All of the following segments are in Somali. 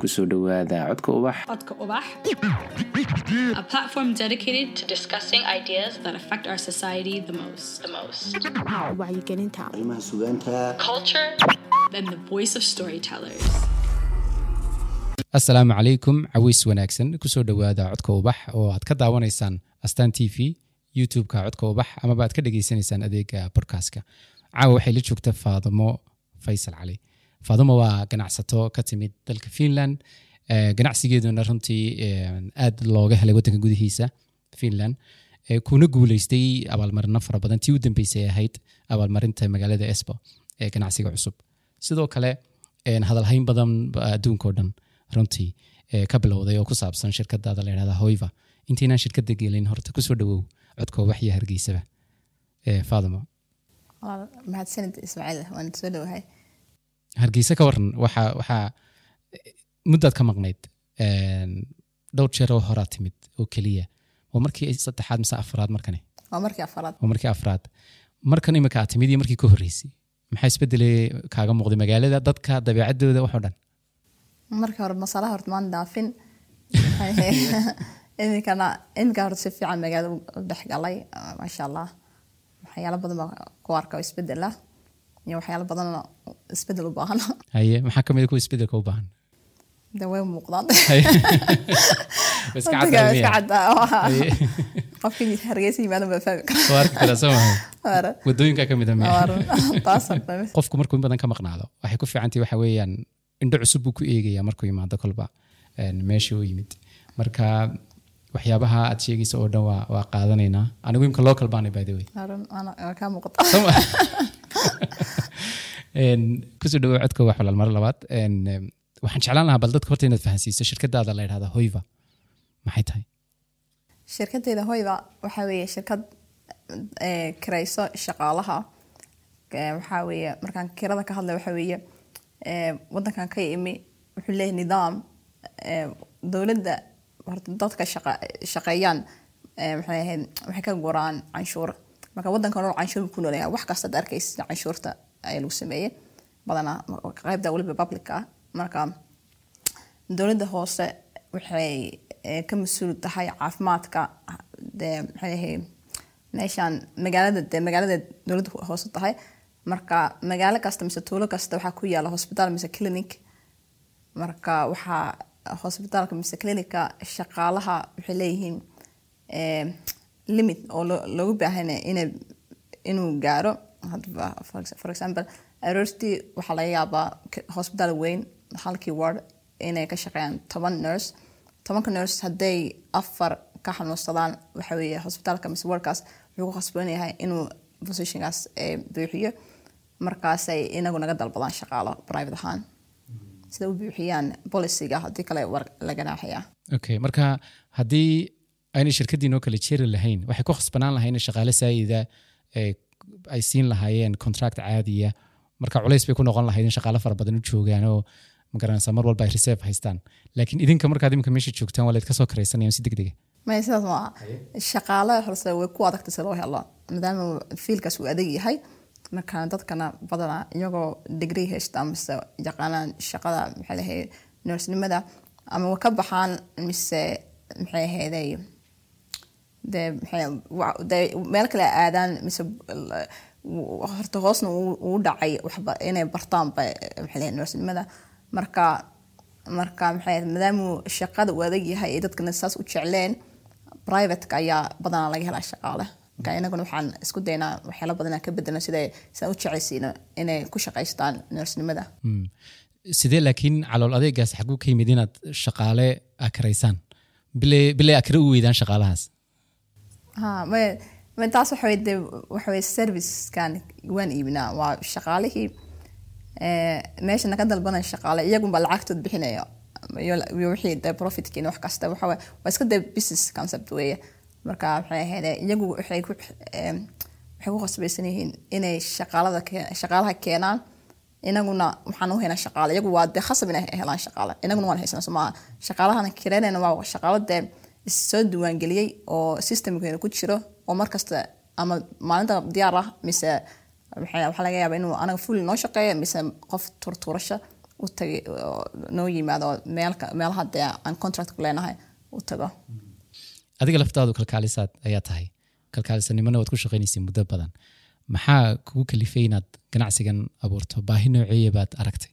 ku soo dhowaada codka ubax. Codka Ubax, a platform dedicated to discussing ideas that affect our society the most. The most. wacyigelinta. Arrimaha sugaanta. Calaykum cawiys wanaagsan. Kusoo dhowaada codka ubax oo aad ka daawanaysaan astaan t v youtube-ka codka ubax amaba aad ka dhagaysanaysaan adeega bodkastka caawa waxay la joogta faadimo faysal cali faadimo waa ganacsato ka timid dalka finland ganacsigeeduna runtii aad looga helay wadanka gudihiisa finland kuna guuleystay abaalmarino fara badan tii u dambeysay ay ahayd abaalmarinta magaalada esbo ee ganacsiga cusub sidoo kale hadalhayn badan ba adduunkao dhan runtii ka bilowday oo ku saabsan shirkadaada la yidhahda hoyva intaynaan shirkada gelin horta ku soo dhawow codka waxya hargeysaba Walaal, mahadsanid ismaaciil waan soo dhowahay hargeysa ka waran waxaa waxaa muddaad ka maqnayd dhowr jeer oo horaa timid oo keliya. Waa markii saddexaad mise afraad markani? Waa markii afaraad waa markii afraad. Markan imika aad timid iyo markii ka horreysay maxaa isbedelay kaaga muuqday magaalada dadka dabeecadooda waxoo dhan? Markii hore masalaha horta maan dhaafin iminkana iminka horta si fiican magaalada u dhex galay ah, maasha allah. Waxyaalo badan baa ku arka oo isbeddel ah iyo waxyaalo badanna isbeddel u baahan haye maxaa ka mid kuwa isbeddelka u baahan de way muuqdaan qofkii hargeysa yimaado baa fahmi kara waddooyinka ka mid a miya? Waara. taas horta qofku markuu in badan ka maqnaado waxay ku fiicantahay waxa weeyaan indho cusub buu ku eegaya markuu yimaado kolba een, meeshii uu yimid marka waxyaabaha aad sheegaysa oo dhan waa, qaadanaynaa anigu imka local baanay by the way Kusoo dhawow codka wax walaal mar labaad. Waxaan jeclaan lahaa bal dadka horta inaad fahansiiso shirkadaada la yidhahda hoyva. Maxay tahay? Shirkadeyda hoyda waxaa weeye shirkad eh, kirayso shaqaalaha. Waxaa weeye markaan kirada ka hadlay waxaa weeye eh, wadankan ka imi wuxuu leeyahay nidaam eh, dowladda horta dadka shaqeeyaan maxay ahayd waxay ka guraan canshuur marka wadankan oo canshuur ku noolyahay wax kasta ad arkaysa canshuurta ayaa lagu sameeyey. Badanaa qaybta weliba public marka dowladda hoose waxay eh, ka mas'uul tahay caafimaadka meeshaan magaalada dee magaalada dowladda hoose tahay. Marka magaalo kasta mise tuulo kasta waxaa ku yaalla hosbitaal mise clinic. Marka waxaa hosbitaalka mise clinica shaqaalaha waxay leeyihiin eh, limit oo lo- loogu baahan inay inuu gaaro for ex- for example aroortii waxaa laga yaabaa hosbitaal weyn halkii ward inay ka shaqeeyaan toban nurse. Tobanka nurse hadday afar ka xanuunsadaan waxa weeye hosbitaalka mise wardkaas wuxuu ku khasban yahay inuu positionkaas eh, buuxiyo. Markaasay inagu naga dalbadaan shaqaalo private ahaan. Sida u buuxiyaan boliciga haddii kale war la ganaaxaya okay marka haddii aynay shirkadiinoo kale jeri lahayn waxay ku khasbanaan lahayn in shaqaale saayida ay siin lahaayeen contract caadiya marka culays bay ku noqon lahayd in shaqaale fara badan u joogaan oo magaranaysa mar walba ay reserve haystaan laakiin idinka markaad imika meesha joogtaan waa layd ka soo karaysanayaan si degdega maya sidaas ma aha shaqaale horse way ku adagtay si loo helo maadaama fiilkaas uu adag yahay marka dadkana badanaa iyagoo degree haysta mise yaqaanaan shaqada maxay lahayd nursenimada ama way ka baxaan mise maxay ahayday dee maxay wa- dee meel kale aadaan mise horta hoosna uu dhacay inay bartaanba nursenimada. Marka marka maxay maadaama shaqada uu adag yahay ee dadkana saas u jecleen privateka ayaa badanaa laga helaa shaqaale. Marka inaguna waxaan isku daynaa waxyaala badanaa ka bedelno sida sidaan u jeclaysiino inay ku shaqaystaan nursenimada. Hmm. sidee laakiin calool adeegaas xaguu ka yimid inaad shaqaale akaraysaan bile akre u weydaan shaqaalahaas taas waxa weye dee waxa weye servicekan waan iibinaa waa shaqaalihii eh, meesha naga dalbanaya shaqaale iyagunba lacagtood bixinaya. Wixii dee profitkiina wax kasta waxa waa iska dee business concept weeye. Marka maxay ahayd iyagu waxay ku eh, waxay ku khasbaysan yihiin inay shaqaalada shaqaalaha keenaan. Inaguna waxaan u haynaa shaqaale iyagu waa dee khasab inay helaan shaqaale. Inaguna waan haysana soo shaqaalahana kireynayna waa shaqaalo dee soo diiwaangeliyey oo systemkeena ku jiro oo markasta ama maalinta diyaar ah mise waxaa laga yaabaa inuu anaga fully noo shaqeeyo mise qof turturasho u tagay oo noo yimaado meelaha dee aan contract ku leenahay u tago. Adiga laftaadu kalkaalisaad ayaa tahay. Kalkaalisanimona waad ku shaqaynaysay muddo badan. Maxaa kugu kalifay inaad ganacsigan abuurto? Baahi nooceeya baad aragtay?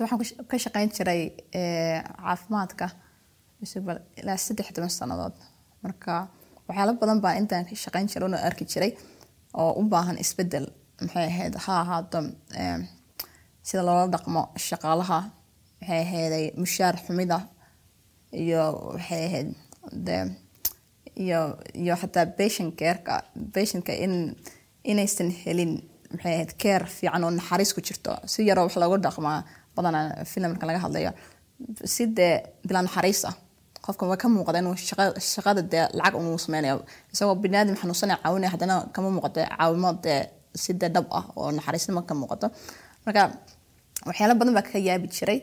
Waxaan ka shaqayn jiray eh, caafimaadka ilaa saddex toban sannadood. Marka waxyaalo badan baa intaan ka shaqayn jiray una arki jiray oo u baahan isbeddel maxay ahayd ha ahaato sida loola dhaqmo shaqaalaha maxay ahayday mushaar xumida iyo waxay ahayd de iyo iyo xataa patient careka patientka in inaysan helin maxay ahayd care fiican oo naxariis ku jirto. Si yaroo wax loogu dhaqmaa badanaa filimka laga hadlayo. Si dee bilaa naxariis ah qofka waa ka muuqda inuu shaqa- shaqada dee lacag unuu sameynayo isagoo biniaadam xanuunsanaya caawinaya haddana kama muuqato caawimo dee si dhab ah oo naxariisnimo ka muuqato. Marka waxyaalo badan baa ka yaabi jiray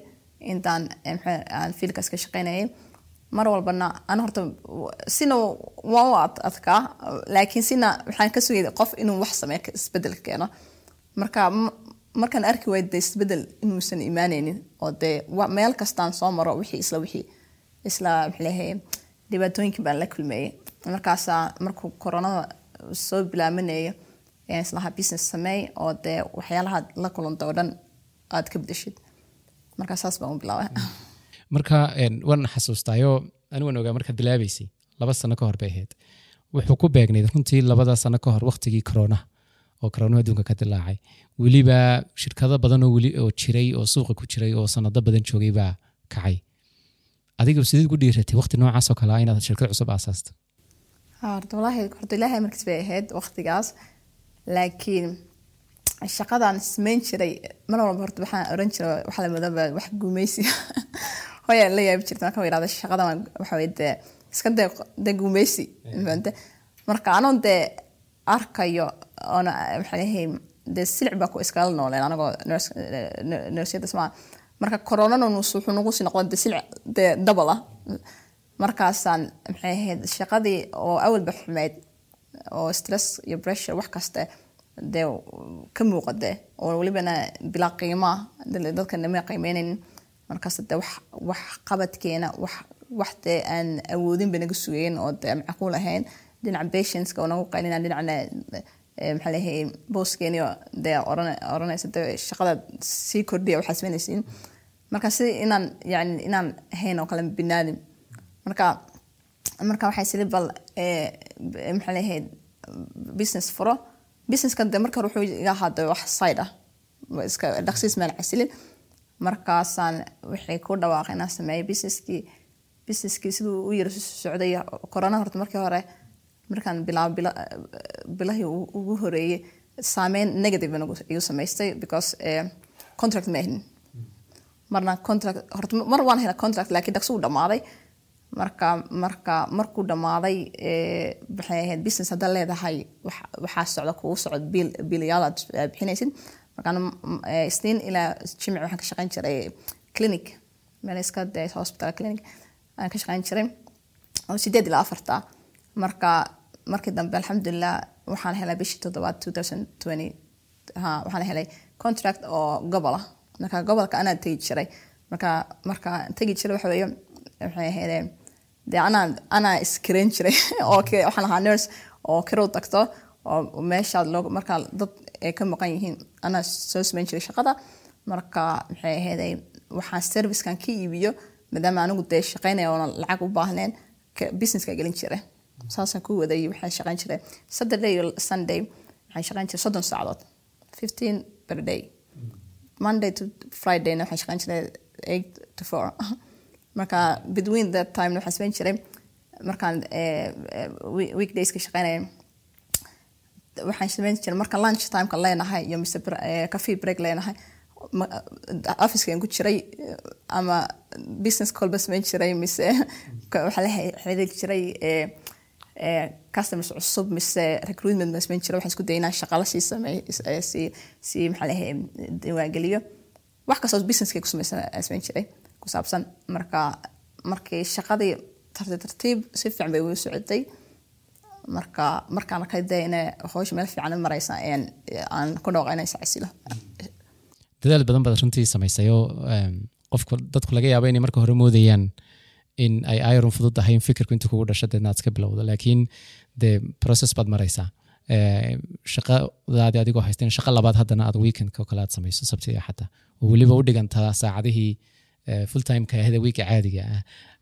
intaan eh, maxaa- aan fiilkaas ka shaqaynayay. Mar walbana ana horta sina waan u ad- adkaa laakiin sina waxaan ka sugayay qof inuu wax sameeyo isbeddel keeno. Marka markaan arki waay dee isbeddel inuusan imaanaynin oo dee meel kastaan soo maro wixii isla wixii isla maxaa lahaye dhibaatooyinka baan la kulmeeyey markaasaa markuu koronada soo bilaamanaya islahaa business sameey oo dee waxyaalaha la kulanta oo dhan aad ka bedeshid. Marka saas baan u bilaabay. Marka een, waan xasuustaayo anigan ogaa markaad bilaabaysay laba sano ka hor bay ahayd. Wuxuu ku beegnayd runtii labada sano ka hor waqtigii koronaha oo koronaha adduunka ka dilaacay. Weliba shirkado badan oo weli oo jiray oo suuqa ku jiray oo sanado badan joogay baa kacay adiga sideed ku dhiiratay waqti noocaas oo kale ah inaad shirkad cusub aasaasto. Ha, horta ilaahay markiis bay ahayd waqtigaas laakiin shaqadaan samayn jiray mar walba horta waxaan oran jiray waxa la madaba wax guumeysi hooyaa la yaabi jirta marka yidhahda shaqadan waxa weye dee iska dee dee guumeysi fahante marka anoon dee arkayo oona maxaa lahay dee silic baa ku iskala nooleen anagoo nersiyada smaa marka koronana wuxuu nagu sii noqda silic dee double ah markaasaan maxay ahayd shaqadii oo awalba xumeyd oo stress iyo pressure wax kaste dee ka muuqade oo welibana bilaa qiima dadka nama qiimeynaynin markaas dee wax qabadkeena wax dee aan awoodin ba naga sugayn oo dee macquul ahayn. Dhinaca patientska oo nagu qaylina dhinacna eh, maxaa lahay booskeeni dee oran- oranaysa dee shaqada sii kordhiya waxaa samaynaysiin marka si inaan yani inaan ahayn oo kale binaadim marka marka waxay sili bal maxaa lahayd business furo. Businesska de marka wuxuu iga ahaada wax side ah iska dhaqsiis meel casilin markaasaan waxay ku dhawaaqay inaan sameeyo businesskii businesskii siduu u yara socday korona horta markii hore markaan bilaabo bila- bilahii ugu- horeeyey saameyn negative igu- samaystay because eh, contract ma ahin marna contract horta mar waan helay contract laakiin dhaqso uu dhamaaday marka marka markuu dhamaaday eh, maxay ahayd business haddaad leedahay wax- waxaa socda kugu socod biil biilayaal bixinaysid. Markaan isniin ilaa jimci waxaan ka shaqayn jiray clinic meel iska hospital clinic ayaan ka shaqayn jiray. Oo sideed ilaa afarta. Marka markii dambe alxamdulilah waxaan helay bishii toddobaad 2020 ha waxaan helay contract oo gobol ah. Marka gobolka anaa tegi jiray. Marka marka tegi jiray waxa waxay ahaydeen dee anaa anaa iskarayn jiray. Oo waxaan ahaa nurse oo kirow tagto oo meeshaad loo markaa dad ay ka maqan yihiin anaa soo samayn jiray shaqada. Marka maxay ahaydey waxaan servicekan ka iibiyo maadaama anigu dee shaqaynaya oona lacag u baahneen ka- businesska gelin jiray saasaan ku waday waxaan shaqayn jiray saturday iyo sunday. Waxaan shaqayn jiray soddon saacadood fifteen per day. Monday to fridayna waxaan shaqayn jiray eight to four. Marka between that time waxaan samayn jiray markaan eh, eh, week- weekdayska shaqaynaya waxaan samayn jiray marka lunch timeka leenahay iyo mise eh, coffee break leenahay. Ma- officekeen ku jiray eh, ama business callba samayn jiray mise waxaa la xi- xiriiri jiray eh, eh, customers cusub mise recruitment ma samayn jiray waxaan isku dayay inaan shaqalo sii sameey eh, sii sii maxaa lahay diiwaangeliyo wax kastoo businesskay ku aan samayn jiray ku saabsan. Marka markii shaqadii tartiib tartiib si fiican bay ugu socotay. Marka markaan arkay dee inay hawsha meel fiican ayaan aan ku dhawqa inay sacasilo dadaal badan baad runtii samaysay oo qofku dadku laga yaabo inay marka hore moodayaan in ay iron fudud tahay in fikirku inta kugu dhasho deedna aad iska bilowdo laakiin de process baad maraysaa Eh, shaqadaadi adigoo haysteen shaqo labaad haddana aad weekendka oo kale aad samayso sabtiga xataa oo weliba u dhigantaa saacadihii eh, full timeka ahda wiika caadiga ah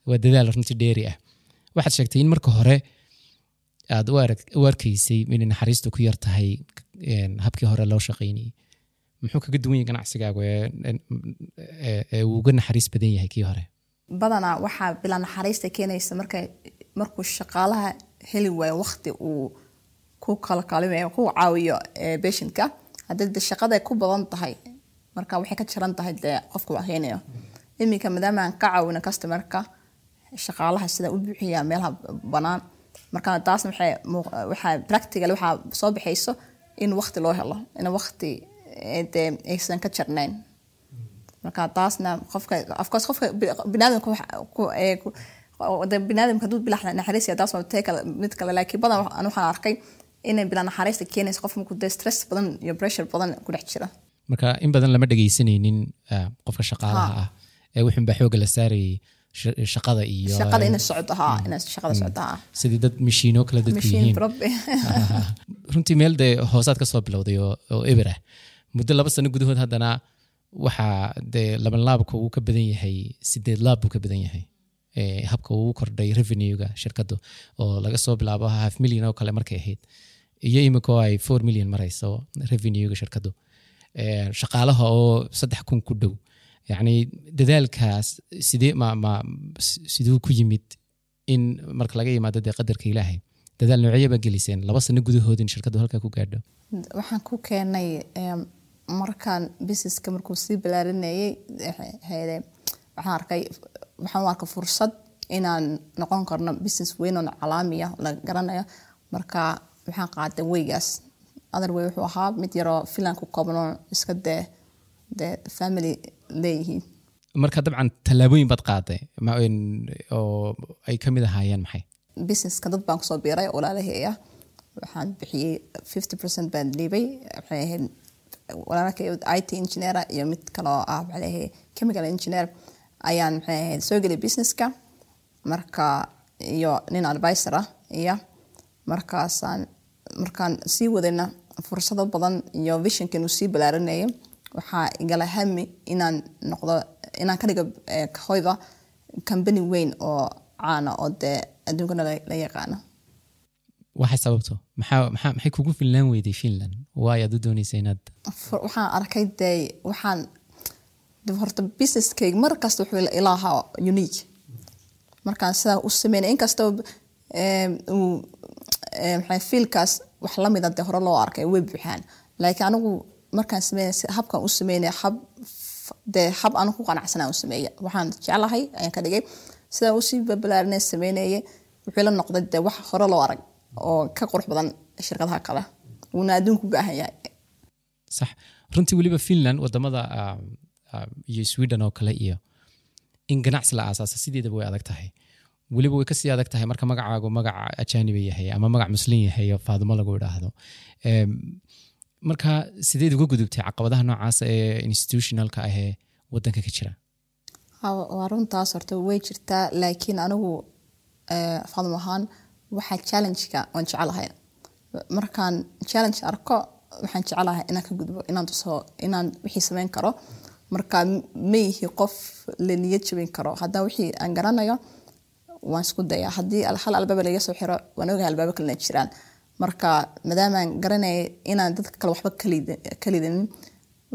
waa dadaal runtii dheeri ah waxaad sheegtay in marka hore aad u arkaysay inay naxariistu ku yar tahay habkii hore loo shaqaynayay muxuu kaga duwan yahay ganacsigaagu ee- ee ee uu uga naxariis badan yahay kii hore badanaa waxaa bilaa naxariista keenaysa marka markuu shaqaalaha heli waayo waqti uu ku kala kalimayo ku caawiyo haddii de shaqada ku badan tahay marka waxay ka jaran tahay dee qofka heynayo iminka maadaama aan ka caawino customerka shaqaalaha sida u buuxiya meelaha banaan marka taasna waxaa practical waxaa soo baxayso in waqti loo helo in waqti aysan ka jarnayn marka taasna qofka afcourse qofka bi- biniaadamka waxa- ku- ee, ku- oo de biniaadamka hadduu bila naxariisiya taas mid kale laakiin badan wax- aan waxaan arkay inay bila naxariista keenayso qof markuu dee stress badan iyo pressure badan ku dhex jira marka in badan lama dhegaysanaynin ah, qofka shaqaalaha Ha. ah ee wuxun baa xooga la saarayay sha- shaqada iyo shaqada inay socoto haa inay shaqada socoto haa sidii dad mishiino kale dadku yihiin. runtii meel dee hoosaad ka soo bilowday oo oo eber ah. Muddo laba sano gudahood haddana waxaa dee laban laabka uu ka badan yahay sideed laab buu ka badan yahay habka uu kordhay revenuega shirkadu oo laga soo bilaabo half million oo kale markay ahayd. Iyo imika oo ay four million marayso revenuega shirkadu shaqaalaha oo saddex kun ku dhow yacni dadaalkaas sidee ma ma s- siduu ku yimid in marka laga yimaado dee qadarka ilaahay? Dadaal noocyo baa geliseen? Laba sano gudahood in shirkadu halkaa ku gaadho? Waxaan ku keenay markaan businesska markuu sii balaarinayay waxaan arkay waxaan u arkay fursad inaan noqon karno business weyn oo calaamiya la garanayo. Marka waxaan qaaday weygaas other way wuxuu ahaa mid yaroo filan ku kooban oo iska dee dee family leeyihiin. Marka dabcan tallaabooyin baad qaaday oo ay ka mid ahaayeen maxay? Businesska dad baan ku soo biiray walaalaheeya. Waxaan bixiyey fifty percent baan dhiibay. Waxay ahayd walaalakay i t engineer iyo mid kaloo ah leeyahay chemical engineer ayaan maxay ahayd soo gelay businesska. Marka iyo nin advisor ah iyo markaasaan markaan sii wadayna fursado badan iyo visionka inuu sii balaaranayay waxaa igala hami inaan noqdo inaan ka dhigo eh, hoyda company weyn oo caana oo dee adduunkana la yaqaano waxay sababto. Maxaa maxaa maxay kugu finlaan weyday finland? Waay aad u doonaysa inaad waxaan arkay dee waxaan de horta businesskayga mar kasta wuxuu ila- ila ahaa unique. Markaan sidaa u sameynay inkastoo maxay fiilkaas wax lamida dee hore loo arkay way buuxaan laakiin anigu markaan sameynay habkaan u sameynay hab dee hab anigu ku qanacsanaa u sameeya waxaan jeclahay ayaan ka dhigay. Sidaa u sii babalaarinay sameynayay wuxuu la noqday dee wax hore loo arag oo ka qurux badan shirkadaha kale. Wuuna adduunku baahan yahay sax. Runtii weliba finland waddamada ah, ah, iyo sweden oo kale iyo in ganacsi la aasaasa sideedaba way adag tahay. Weliba way ka sii adag tahay marka magacaagu magaca ajaaniba yahay ama magac muslim yahay oo faadimo lagu idhaahdo marka sideed uga gudubtay caqabadaha noocaas ee institutionalka ahee wadanka ka jira? Waa runtaas horta way jirtaa laakiin anigu eh, fadum ahaan waxaa challenge-ka waan jecelahay markaan challenge arko waxaan jecelahay inaan ka gudbo inaan wixii sameyn karo. Marka ma qof la niyad jabin karo. Haddana wixii aan garanayo waan isku dayaa. Haddii al- hal albaaba laga soo xiro waan ogahay albaabo kalena jiraan. Marka maadaamaan garanaya inaan dadka kale waxba kalid- kalidinin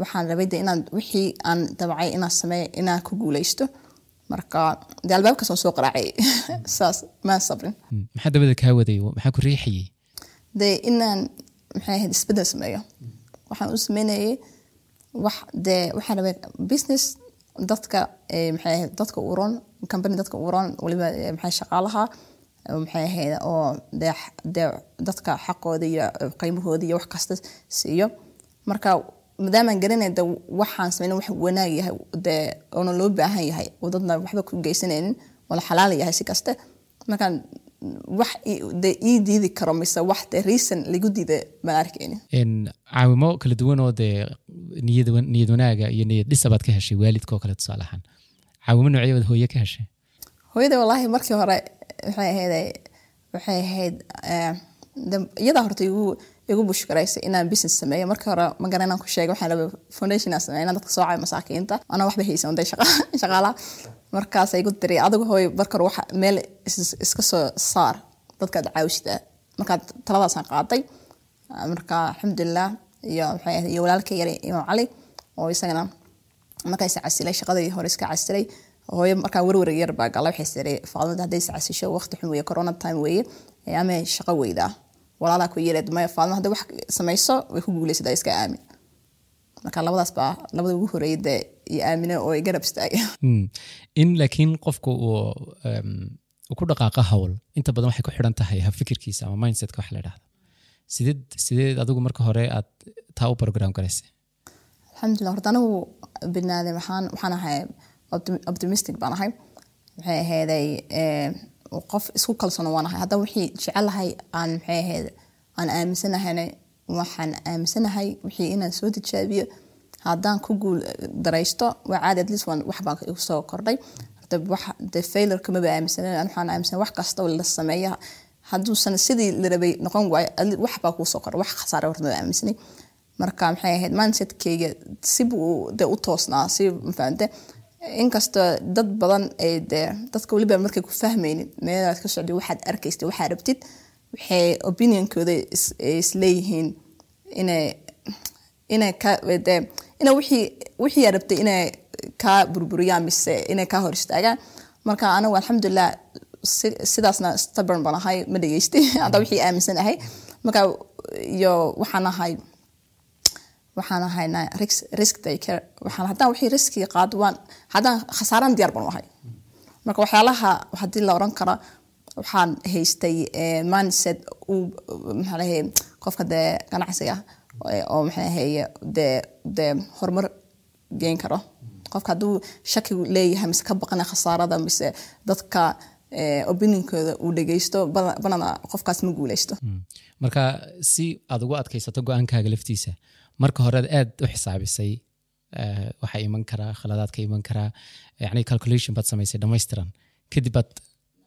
waxaan rabay de inaan wixii aan dabacay inaan sameeyo inaan ku guuleysto marka dee albaabkaas soo qaraacay. Saas maan sabrin. Hmm, maxaa dabada kaa waday? Maxaa ku riixayay? Dee inaan maxay ahayd isbeddel sameeyo. Waxaan u sameynayay wax dee waxaan rabay business dadka eh, maxay ahayd dadka uron company dadka uron waliba eh, maxay shaqaalaha eh, maxay ahayd oo dee dadka xaqooda iyo qiimahooda iyo wax kasta siiyo. Marka maadaamaan garanay de waxaan sameyn wax wanaag yahay dee oona loo baahan yahay oo dadna waxba ku geysanaynin wala xalaal yahay si kaste. Markaan wax dee ii diidi karo mise wax dee reason lagu diida En, caawimo kala duwan oo dee niyad wan- niyad wanaaga iyo niyad dhisabaad ka heshay waalidka oo kale tusaale ahaan. Caawimo noocyabaad hooye ka heshay? Hooyada wallaahi markii hore waxay ahayd waxay ahayd eh, de- iyadaa horta igu igu bushgaraysay inaan business sameeyo. Markii hore magaran inaan ku sheegay waxaan rabay foundation aan sameeyo. Inaan dadka soo caayo masaakiinta anaa waxba haysan day shaqaalaha markaas igu tiri adigu hooy marka hore waxa meel is- iska soo saar dadkaad caawista markaad taladaasaan qaaday marka alxamdulilah iyo waxay ahayd iyo walaalka yare imaam cali oo isagana markaa is shaqadii hore iska casilay. Hooyo markaa werwer yar baa gala waxay tiri faadmada hadday is waqti xun weeye corona time weeye ee ama shaqo weydaa walaalaa ku yeereed maya faadma hadday wax samayso way ku guuleysataa iska aamin. Marka labadaas baa labada ugu horeeyay dee iyo aamine oo ay garab istaagay Mm. in laakiin qofku uu ku dhaqaaqa hawl inta badan waxay ku xidhan tahay habfikirkiisa ama mindsetka wax la idhahdo sideed sideed adigu marka hore aad taa u program garaysay alxamdulilah horta anigu binaadam waxaan waxaan ahay optim- optimistic baan ahay. Maxay ahayday eh, qof isku kalsoon waan ahay. Haddana wixii jecelahay aan maxay ahayd aan aaminsanahayna waxaan aaminsanahay wixii inaan soo tijaabiyo. Haddaan ku guul daraysto waa caadi at least waan wax baan igu soo kordhay. Horta wax de failure kamaba aaminsanan an waxaan aaminsan wax kasta oo la sameeya. Hadduusan sidii la rabay noqon waayo at least wax baa kuu soo kordha wax khasaare horta aaminsanay marka maxay ahayd mindsetkeyga sibuu de u toosnaa si mafahante inkastoo dad badan dadka weliba markay ku fahmaynin meelaad ka socday waxaad arkaysid waxaad rabtid waxay opinionkooda is- isleeyihiin wixii rabtay inay kaa burburiyaan mise inay kaa hor istaagaan. Marka anigu alxamdulilah si- sidaasna stubborn baan ahay ma dhageystay hadda wixii aaminsan ahay. Marka iyo waxaan ahay waxaan ahaynaa risk taker. Waxaan haddaan wixii riskiga qaado waan haddaan khasaaraan diyaar baan ahay. Marka waxyaalaha haddii la oran kara waxaan haystay eh, mindset uu maxaa qofka dee ganacsiga eh, oo maxaa lahaye dee dee horumar geen karo. Qofka hadduu shaki leeyahay mise ka baqana khasaarada mise dadka eh, opinionkooda uu dhegeysto badanaa qofkaas ma guuleysto Mm. marka si aad ugu adkaysato go'aankaaga laftiisa marka hore aad u xisaabisay eh, waxaa iman karaa khaladaad ka iman karaa yani calculation baad samaysay dhammaystiran kadib baad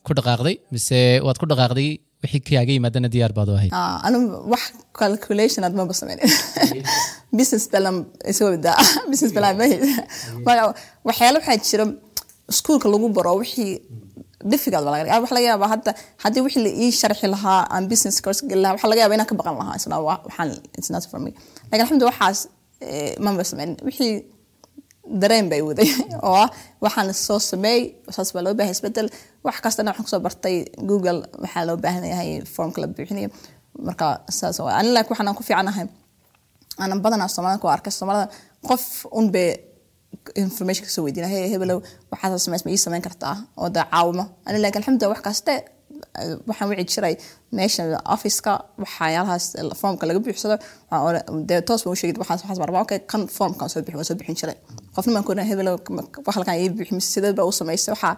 ku dhaqaaqday mise waad ku dhaqaaqday wixii kaaga yimaadana diyaar baad u ahayd? Ah, wax calculation aad maba sameynin business plan isoo daa business plan ma waxyaalo waxaa jira iskuulka lagu baro wixii difficult baa waxa laga sharxi lahaa aan business course eh, dareen bay waday. Oo ah waxaan soo sameey saas baa loo baahay. Isbedel wax kastana waxaan ku soo bartay google. Waxaa loo baahan yahay formka la buuxinayo marka saas ani waxaan ku fiicanahay. Aanan badanaa soomaalida ku arkay. Soomaalida qof un bay information ka soo weydiina hey hebelow waxaad samays ma ii samayn kartaa oo dee caawimo. Ani laakiin alxamdulilah wax eh, waxaan wici jiray. Meesha officeka waxyaalahaas formka laga buuxsado dee toos baan u waxaas waxaas baan rabaa okay kan formkan soo bixi waan soo bixin jiray. Qofna baan ku oran hebelow halkan ii buuxi mise sidee baa u samaysay waxaa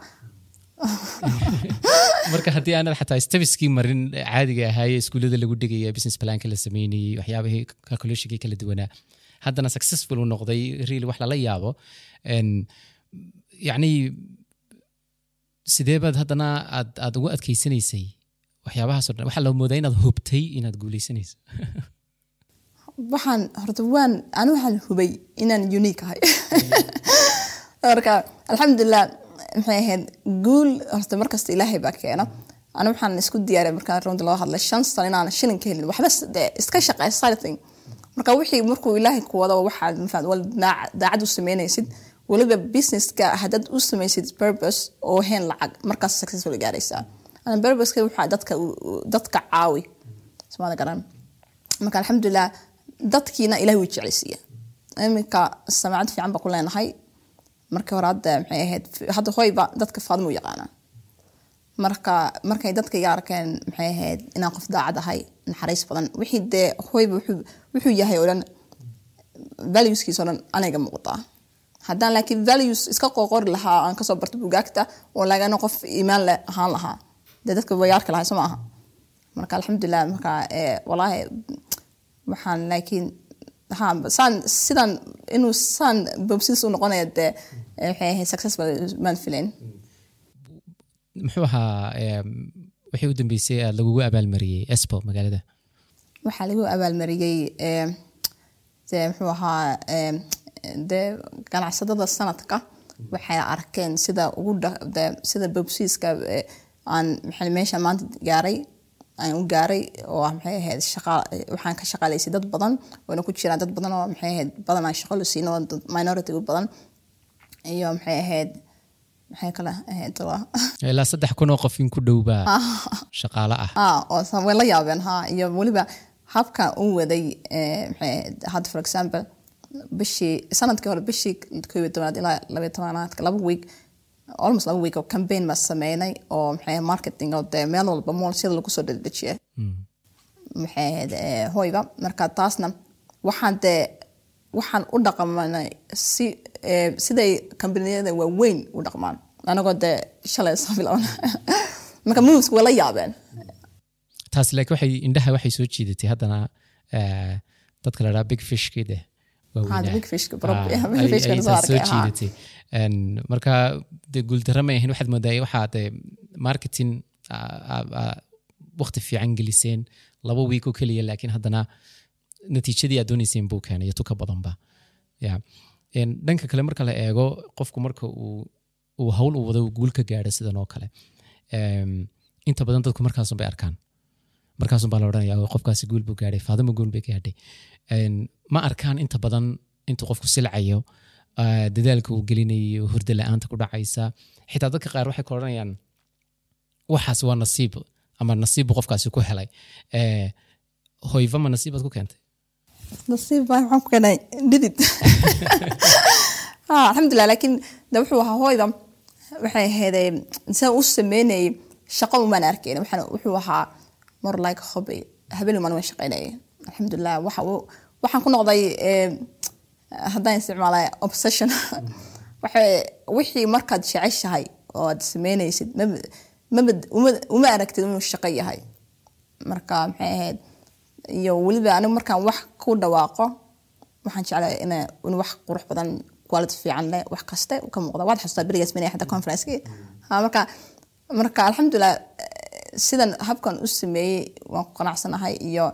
marka haddii aanad xataa stabiskii marin caadiga ahaaye iskuullada lagu dhigaya business planka la sameynayey waxyaabihii calculationkii kala duwanaa haddana successful uu noqday really wax lala yaabo. Yacni sidee baad haddana aad aad ugu adkeysanaysay waxyaabahaas o dhan? Waxaa loo moodaa inaad hubtay inaad guuleysanayso waxaan horta waan anu waxaan hubay inaan unique ahay. Marka alxamdulilah maxay ahayd guul horta markasta ilaahay baa keena. Anu waxaan isku diyaariya markaan runta loo hadlay shan sano inaan shilin ka helin waxba iska shaqeey something marka wixii markuu ilaahay ku wado waxaad mafahad wal daac- daacad u sameynaysid weliba businesska haddaad u samaysid purpose oo heen lacag markaas successful gaaraysaa. Purposeka waxaa dadka caawi. Somaali garan. Marka alxamdulilah dadkiina ilaah wuu jeclaysiiya iminka samaacad fiican baa ku leenahay. Markii hore hadda maxay ahayd hadda hoyba dadka faadmo u yaqaanaa marka markay dadka iga arkeen maxay ahayd inaan qof daacad ahay naxariis badan. Wixii dee hoyba wuxuu yahay oo dhan valueskiisa oo dhan aniga muuqdaa haddaan laakiin values iska qoqori lahaa aan ka soo barto bugaagta oo lagana qof iimaan leh ahaan lahaa dee dadka wayaarka lahay soo maaha marka alxamdulilah marka eh, walaahi waxaan laakiin saan sidan inuu saan bobsiis u noqonaya dee eh, waxay ahayd successful maan filayn muxuu ahaa wixii u dambeysay aad lagugu abaalmariyey espo magaalada. Waxaa lagu abaalmariyey eh, dee muxuu ahaa eh, dee ganacsadada sanadka waxay arkeen sida ugu sida bobsiiska eh, aan meesha maanta gaaray aan u gaaray oo ah maxay ahayd shaqa waxaan ka shaqaalaysay dad badan wayna ku jiraan dad badan oo maxay ahayd badan aan shaqo la siino oo minority badan iyo maxay ahayd maxay kale? Ahayd waa ilaa saddex kun oo qof in ku dhowbaa shaqaale ah. Ah way la yaabeen ha iyo weliba habka u waday eh, hadda for example bishii sannadkii hore bishii koob iyo tobanaad ilaa labaiyo tobanaadka laba week almost laba week oo campaign baa sameynay oo maxay marketing oo dee meel walba mool sida lagu soo dedejiyay maxay ahayd eh, hoyga marka taasna waxaan dee waxaan u dhaqmanay si eh, siday kambaniyada waaweyn u dhaqmaan. Anagoo dee shalay soo bilowna. Marka moveska way la yaabeen. Taas laakiin waxay indhaha waxay soo jiidatay haddana eh, dadka la dhaha big fishki deh Ah, Ah, soo ah. jiidatay. Marka de guuldarra ma ahayn waxaad moodaa waxaa marketing waqti fiican geliseen laba wiik oo keliya laakiin haddana natiijadii aad doonayseen buu keenay iyo tuka badanba dhanka kale marka la eego qofku marka uu hawl uu wado uu guul ka sidan oo kale inta badan dadku markaasun bay arkaan. Markaasun baa la odhanaya "Oh, qofkaasi guul buu gaadhay faadimo guul bay gaadhay. Ma arkaan inta badan intuu qofku silcayo dadaalka uu gelinayo hurda la'aanta ku dhacaysa. Xitaa dadka qaar waxay ka odhanayaan waxaas waa nasiib ama nasiib buu qofkaasi ku helay. Eh, hoyva ma nasiibaad ku keentay nasiib baa waxaan ku keenay? Dhidid. Ah, alxamdulilah laakiin de wuxuu ahaa hooyda. Waxay ahayd sida u sameynayay shaqo umaan arkayn waxaan wuxuu ahaa more like hobby. Habeen umaan waan shaqaynayay alxamdulilah waxa waxaan ku noqday eh, haddaan isticmaalay obsession. Waxay wixii markaad jeceshahay oo aad sameynaysid uma- uma aragtid inuu shaqo yahay? Marka maxay ahayd iyo weliba anigu markaan wax ku dhawaaqo waxaan jeclahay ina in wax qurux badan quality fiican leh wax kaste ka muuqda. Waad xasuustaa berigaas minay xataa conferencekii ha marka marka alxamdulilah eh, sidan habkan u sameeyey waan ku qanacsanahay iyo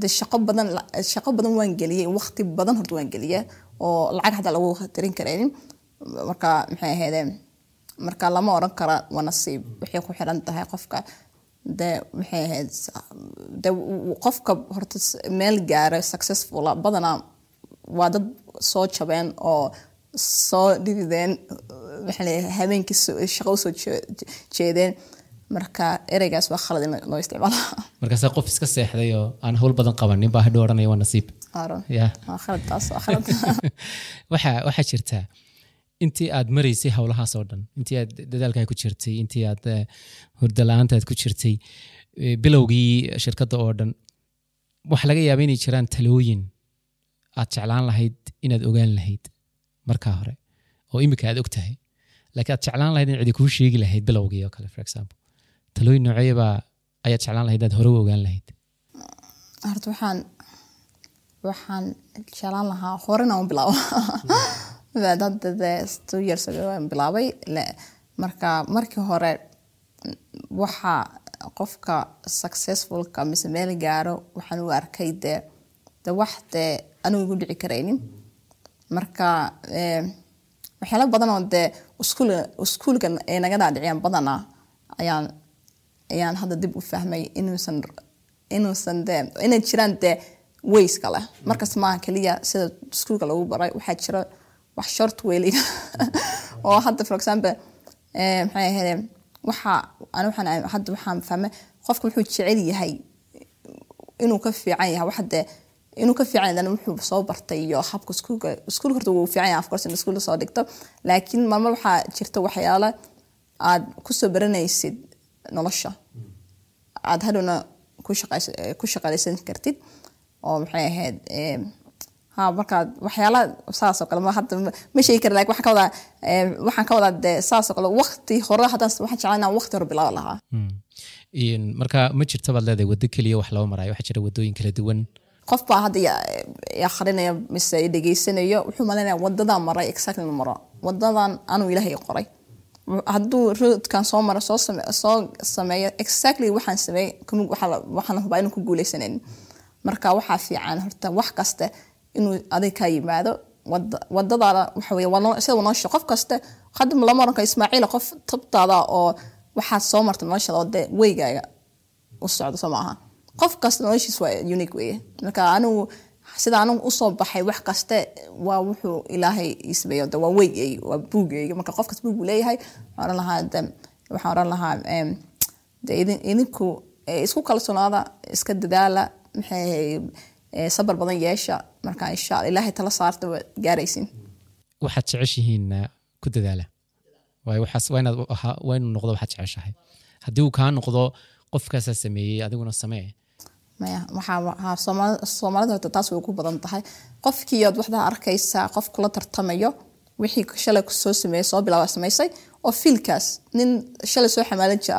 de shaqo badan shaqo badan waan geliyey waqti badan horta waan geliyey oo lacag xataa lagu tirin karaynin marka maxay ahaydeen marka lama oran kara waa nasiib. Waxay ku xiran tahay qofka de maxay ahayd de qofka horta meel gaara successful ah, badanaa waa dad soo jabeen oo soo dhidideen maxaa habeenkii shaqo u soo jee- jeedeen. Marka ereygaas waa khalad in loo isticmaalo. Markaase qof iska seexday oo aan hawl badan qabanin baa hadhow odhanaya waa nasiib. Waxaa waxaa jirta intii aad maraysay howlahaas oo dhan intii aad dadaalkaa ku jirtay intii aad eh, hurdo la'aanta aad ku jirtay eh, bilowgii shirkadda oo dhan waxaa laga yaaba inay jiraan talooyin aad jeclaan lahayd inaad ogaan lahayd markaa hore oo imika aad og tahay laakiin aad jeclaan lahayd in cidi kuu sheegi lahayd bilowgii oo kale for example. Talooyin nooceebaa ayaad jeclaan lahayd inaad hore u ogaan lahayd? Horta waxaan waxaan jeclaan lahaa horena u bilaabo hadda dee two years ago waan bilaabay marka markii hore waxa qofka successfulka mise meel gaaro waxaan u arkay dee de wax dee anigu igu dhici karaynin. Marka eh, waxyaalo badan oo dee iskuul iskuulka ay naga dhaadhiciyaan badanaa ayaan ayaan hadda dib u fahmay inuusan inuusan dee inay jiraan dee ways kale. Markas maaha keliya sida iskuulka lagu baray waxaa jira wax short weyli oo hadda for example eh, maxay ahayd waxa ani waxaan hadda waxaan fahmay qofka wuxuu jecel yahay inuu ka fiican yahay wax dee inuu ka fiican yahay wuxuu soo bartay iyo habka iskuulka iskuulka horta wuu fiican yahay of course in iskuulka soo dhigto. Laakiin maalmo waxaa jirta waxyaalo aad ku soo baranaysid nolosha. Aad hadhowna ku shaqays- ku shaqalaysan kartid. Oo maxay ahayd eh, ha marka waxyaalaha saasoo kale ma hadda ma- sheegi kara laakiin waxaan ka wadaa eh, waxaan ka wadaa dee saasoo kale waqti hore haddaan waxaan jeclaan inaan waqti hore bilaabi lahaa. Mm. In- marka ma jirta baad leedahay waddo keliya wax loo marayo waxaa jira waddooyin kala duwan. Qof baa hadda ya- ya akhrinayo mise dhegeysanayo wuxuu malaynaya wadadan maray exactly maro. Wadadan anuu ilaahay qoray. Hadduu roodkan soo maro soo same- soo sameeyo exactly waxaan sameey kuma- waxaa la- waxaan hubaa inuu ku guuleysanin marka waxaa fiican horta wax kasta inuu adig ka yimaado. Wada- wadadaada waxa weye waa noo- sida nolosha qof kasta hadda lama oran karo ismaaciil qof tabtaada oo waxaad soo marta noloshada oo weygaaga u socdo soo qof kasta noloshiis waa unique weye marka anigu sida anigu u soo baxay wax kaste waa wuxuu ilaahay isbeeyo de waa weygeyga waa buugeyga marka qof kasta buug buu leeyahay oran lahaa de waxaan oran lahaa de idin- idinku eh, isku kalsoonaada iska dadaala maxay eh, sabar badan yeesha marka insha alla ilaahay tala saarta waa gaaraysin. Waxaad jeceshihiin uh, ku dadaala. Waayo waxaas waa inaad ahaa- waa inuu noqdo waxaad jeceshahay. Haddii uu kaa noqdo qofkaasaa sameeyey adiguna samee. Maya waxaa waxaa Soomaali- soomaalida taas way ku badan tahay. Qofkiiyood waxdaa arkaysaa qof kula tartamayo wixii shalay soo sameeyey soo bilaaba samaysay oo fiilkaas nin shalay soo xamaalan jira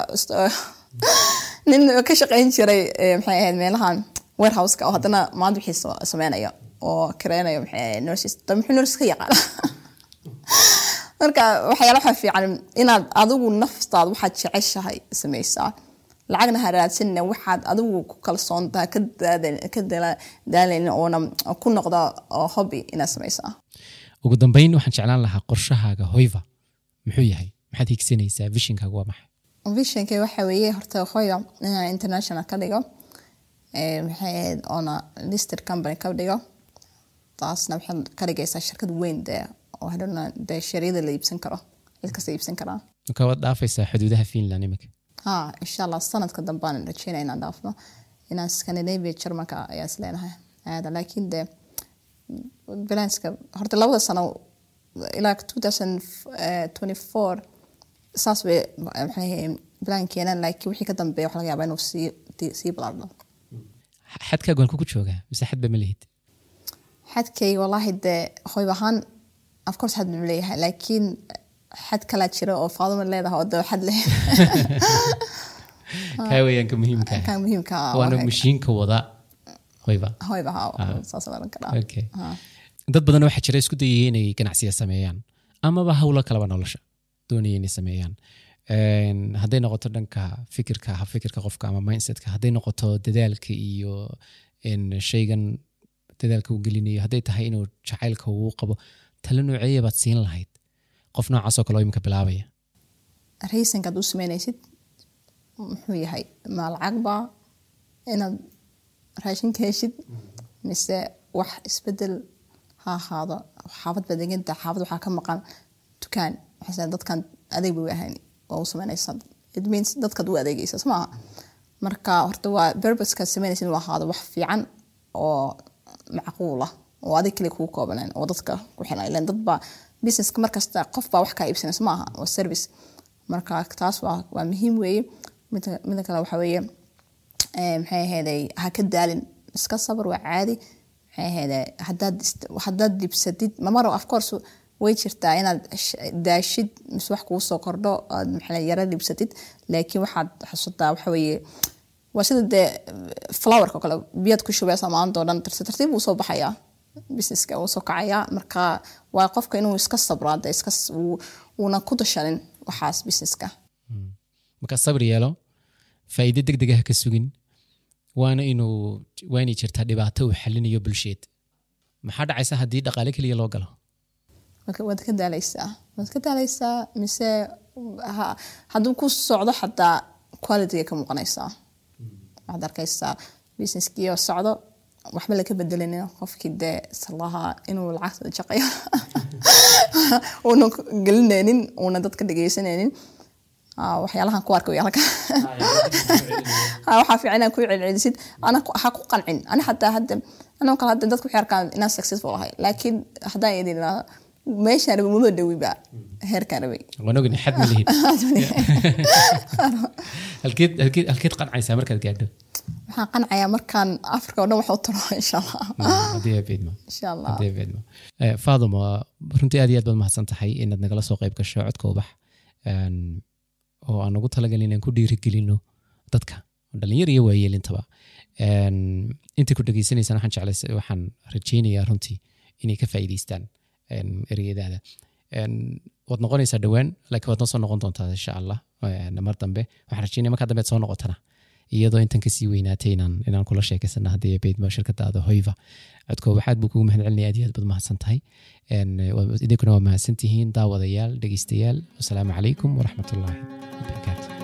nin ka shaqayn jiray eh, maxay ahayd meelahan warehouseka oo haddana maanta wixii sameynaya oo kareynayo maxay ahayd nurses da muxuu nurses ka yaqaana. Marka waxyaala waxaa fiican inaad adigu naftaada waxaad jeceshahay samaysaa. Lacagna ha raadsanina waxaad adigu ku kalsoon tahay ka daalaynin oona ku noqda hobby inaad samaysaa. Ugu dambeyn waxaan jeclaan lahaa qorshahaaga hoyva. Muxuu yahay? Maxaad higsanaysaa vishinkaaga waa maxay? Visionkay waxa weeye horta hoya inaan international ka dhigo. Eh, oona listed company ka dhigo taasna waxay ka dhigaysaa shirkad weyn dee oo hadhowna dee shareeyada la iibsan karo cid kasta iibsan karaa. Marka waad dhaafaysaa xuduudaha finland imika ha insha allah sanadka dambaan rajeynaya inaan dhaafno. Inaan scandinavia germanka ayaa is leenahay. Aada laakiin de balanska horta labada sano ilaa 2024 saas bay maxay balan keenaan laakiin wixii ka dambeeya waxa laga yaabaa inuu sii sii balaadho xadkaagu halku ku joogaa mise xadba ma lihid xadkay wallaahi dee hoyb ahaan of course xad buu leeyahay laakiin xad kalaa jira oo faaduma leedahay oo dee xad leh. Kaa weeyaanka muhiimka ah. muhiimka ah waana waa mashiinka wada hoyva hoyb ahaa saas oran karaa dad badan waxaa jira isku dayaya inay ganacsiya sameeyaan amaba hawlo kaleba nolosha doonaya inay sameeyaan. Hadday noqoto dhanka fikirka fikirka qofka ama mindsetka hadday noqoto dadaalka iyo shaygan dadaalka uu gelinayo. Hadday tahay inuu jacaylka uu qabo talo nooceeya baad siin lahayd. Qof noocaas oo kale oo imika bilaabaya. Raysanka aad u sameynaysid muxuu yahay ma lacag baa inaad raashinka heshid mise wax isbeddel ha ahaado xaafad baa deganta xaafad waxaa ka maqan dukaan. Waxay dadkan adeeg bay ahayn oo u sameynaysa it means dadkaad u adeegaysa soo maaha. Marka horta waa berbaskaad sameynaysid inuu ahaado wax fiican oo macquul ah oo adig kale kuu koobaneen oo dadka ku xilan ilan dad baa businesska markasta qof baa wax kaa iibsanaysa maaha waa service. Marka taas waa muhiim weeye. Mida kale waxa weeye eh, maxay ahayday ha ka daalin. Iska sabar waa caadi. Maxay ahayday haddaad ist- haddaad dibsatid mamaro of course way jirtaa inaad sh- daashid mise wax kuu soo kordho aad maxay yara dibsatid laakiin waxaad xasuutaa waxa weeye waa sida dee flowerka oo kale biyaad ku shubaysa maanta oo dhan tartiib tartiib wuu soo baxayaa businesska wuu soo kacayaa. Marka waa qofka inuu iska sabraa dee iska wuuna ku dashanin waxaas businesska. Marka sabir yeelo faa'iido deg deg ah ka sugin waana inuu waa inay jirtaa dhibaato uu xalinayo bulsheed. Maxaa dhacaysa haddii dhaqaale keliya loo galo? Marka waad ka daalaysaa. Waad ka daalaysaa mise ha- hadduu ku socdo xataa qualityga ka muuqanaysaa waxaad arkaysaa businesskii oo socdo. Waxba laka bedelinin qofkii dee salaha inuu lacagta jaqayo uuna gelinaynin uuna dadka dhegeysanaynin Ah, waxyaalahan ku arka wayaalka waxaa fiican inaad ku celcelisid. Ana ha ku qancin. Ani xataa hadda anoo kale hadda dadku waxay arkaan inaan successful ahay laakiin haddaan idin meeshaan rabay maba dhawiba heerkaan rabay. Waan ogni xad ma lihid. Halkeed halkeed halkeed qancaysaa markaad gaadho? Waxaan qancayaa markaan africa oo dhan wax u taro insha allah haddii ay beedmo insha allah haddii ay beedmo Eh, faaduma runtii aad iyo aad baad mahadsan tahay inaad nagala soo qayb gasho codka ubax Een, oo aan ugu talagalin inaan ku dhiirigelino dadka. Dhalinyar iyo waayeelintaba. Een, inta ku dhegeysanaysaan waxaan jeclays waxaan rajeynayaa runtii inay ka faa'iidaystaan Een, waad noqonaysaa dhowaan laakiin waad noo soo noqon doontaa insha allah mar dambe waxaan rajeynaya markaa dambe aad soo noqotana. Iyadoo intan ka sii weynaatay inaan kula sheekaysana haddii beydmo shirkadaada hoyva. Codka waxaad buu kugu mahad celinaya aad iyo aad baad mahadsan tahay. Idinkuna waa mahadsan tihiin daawadayaal dhegeystayaal. Wasalaamu calaykum waraxmatullaahi wabarakaatu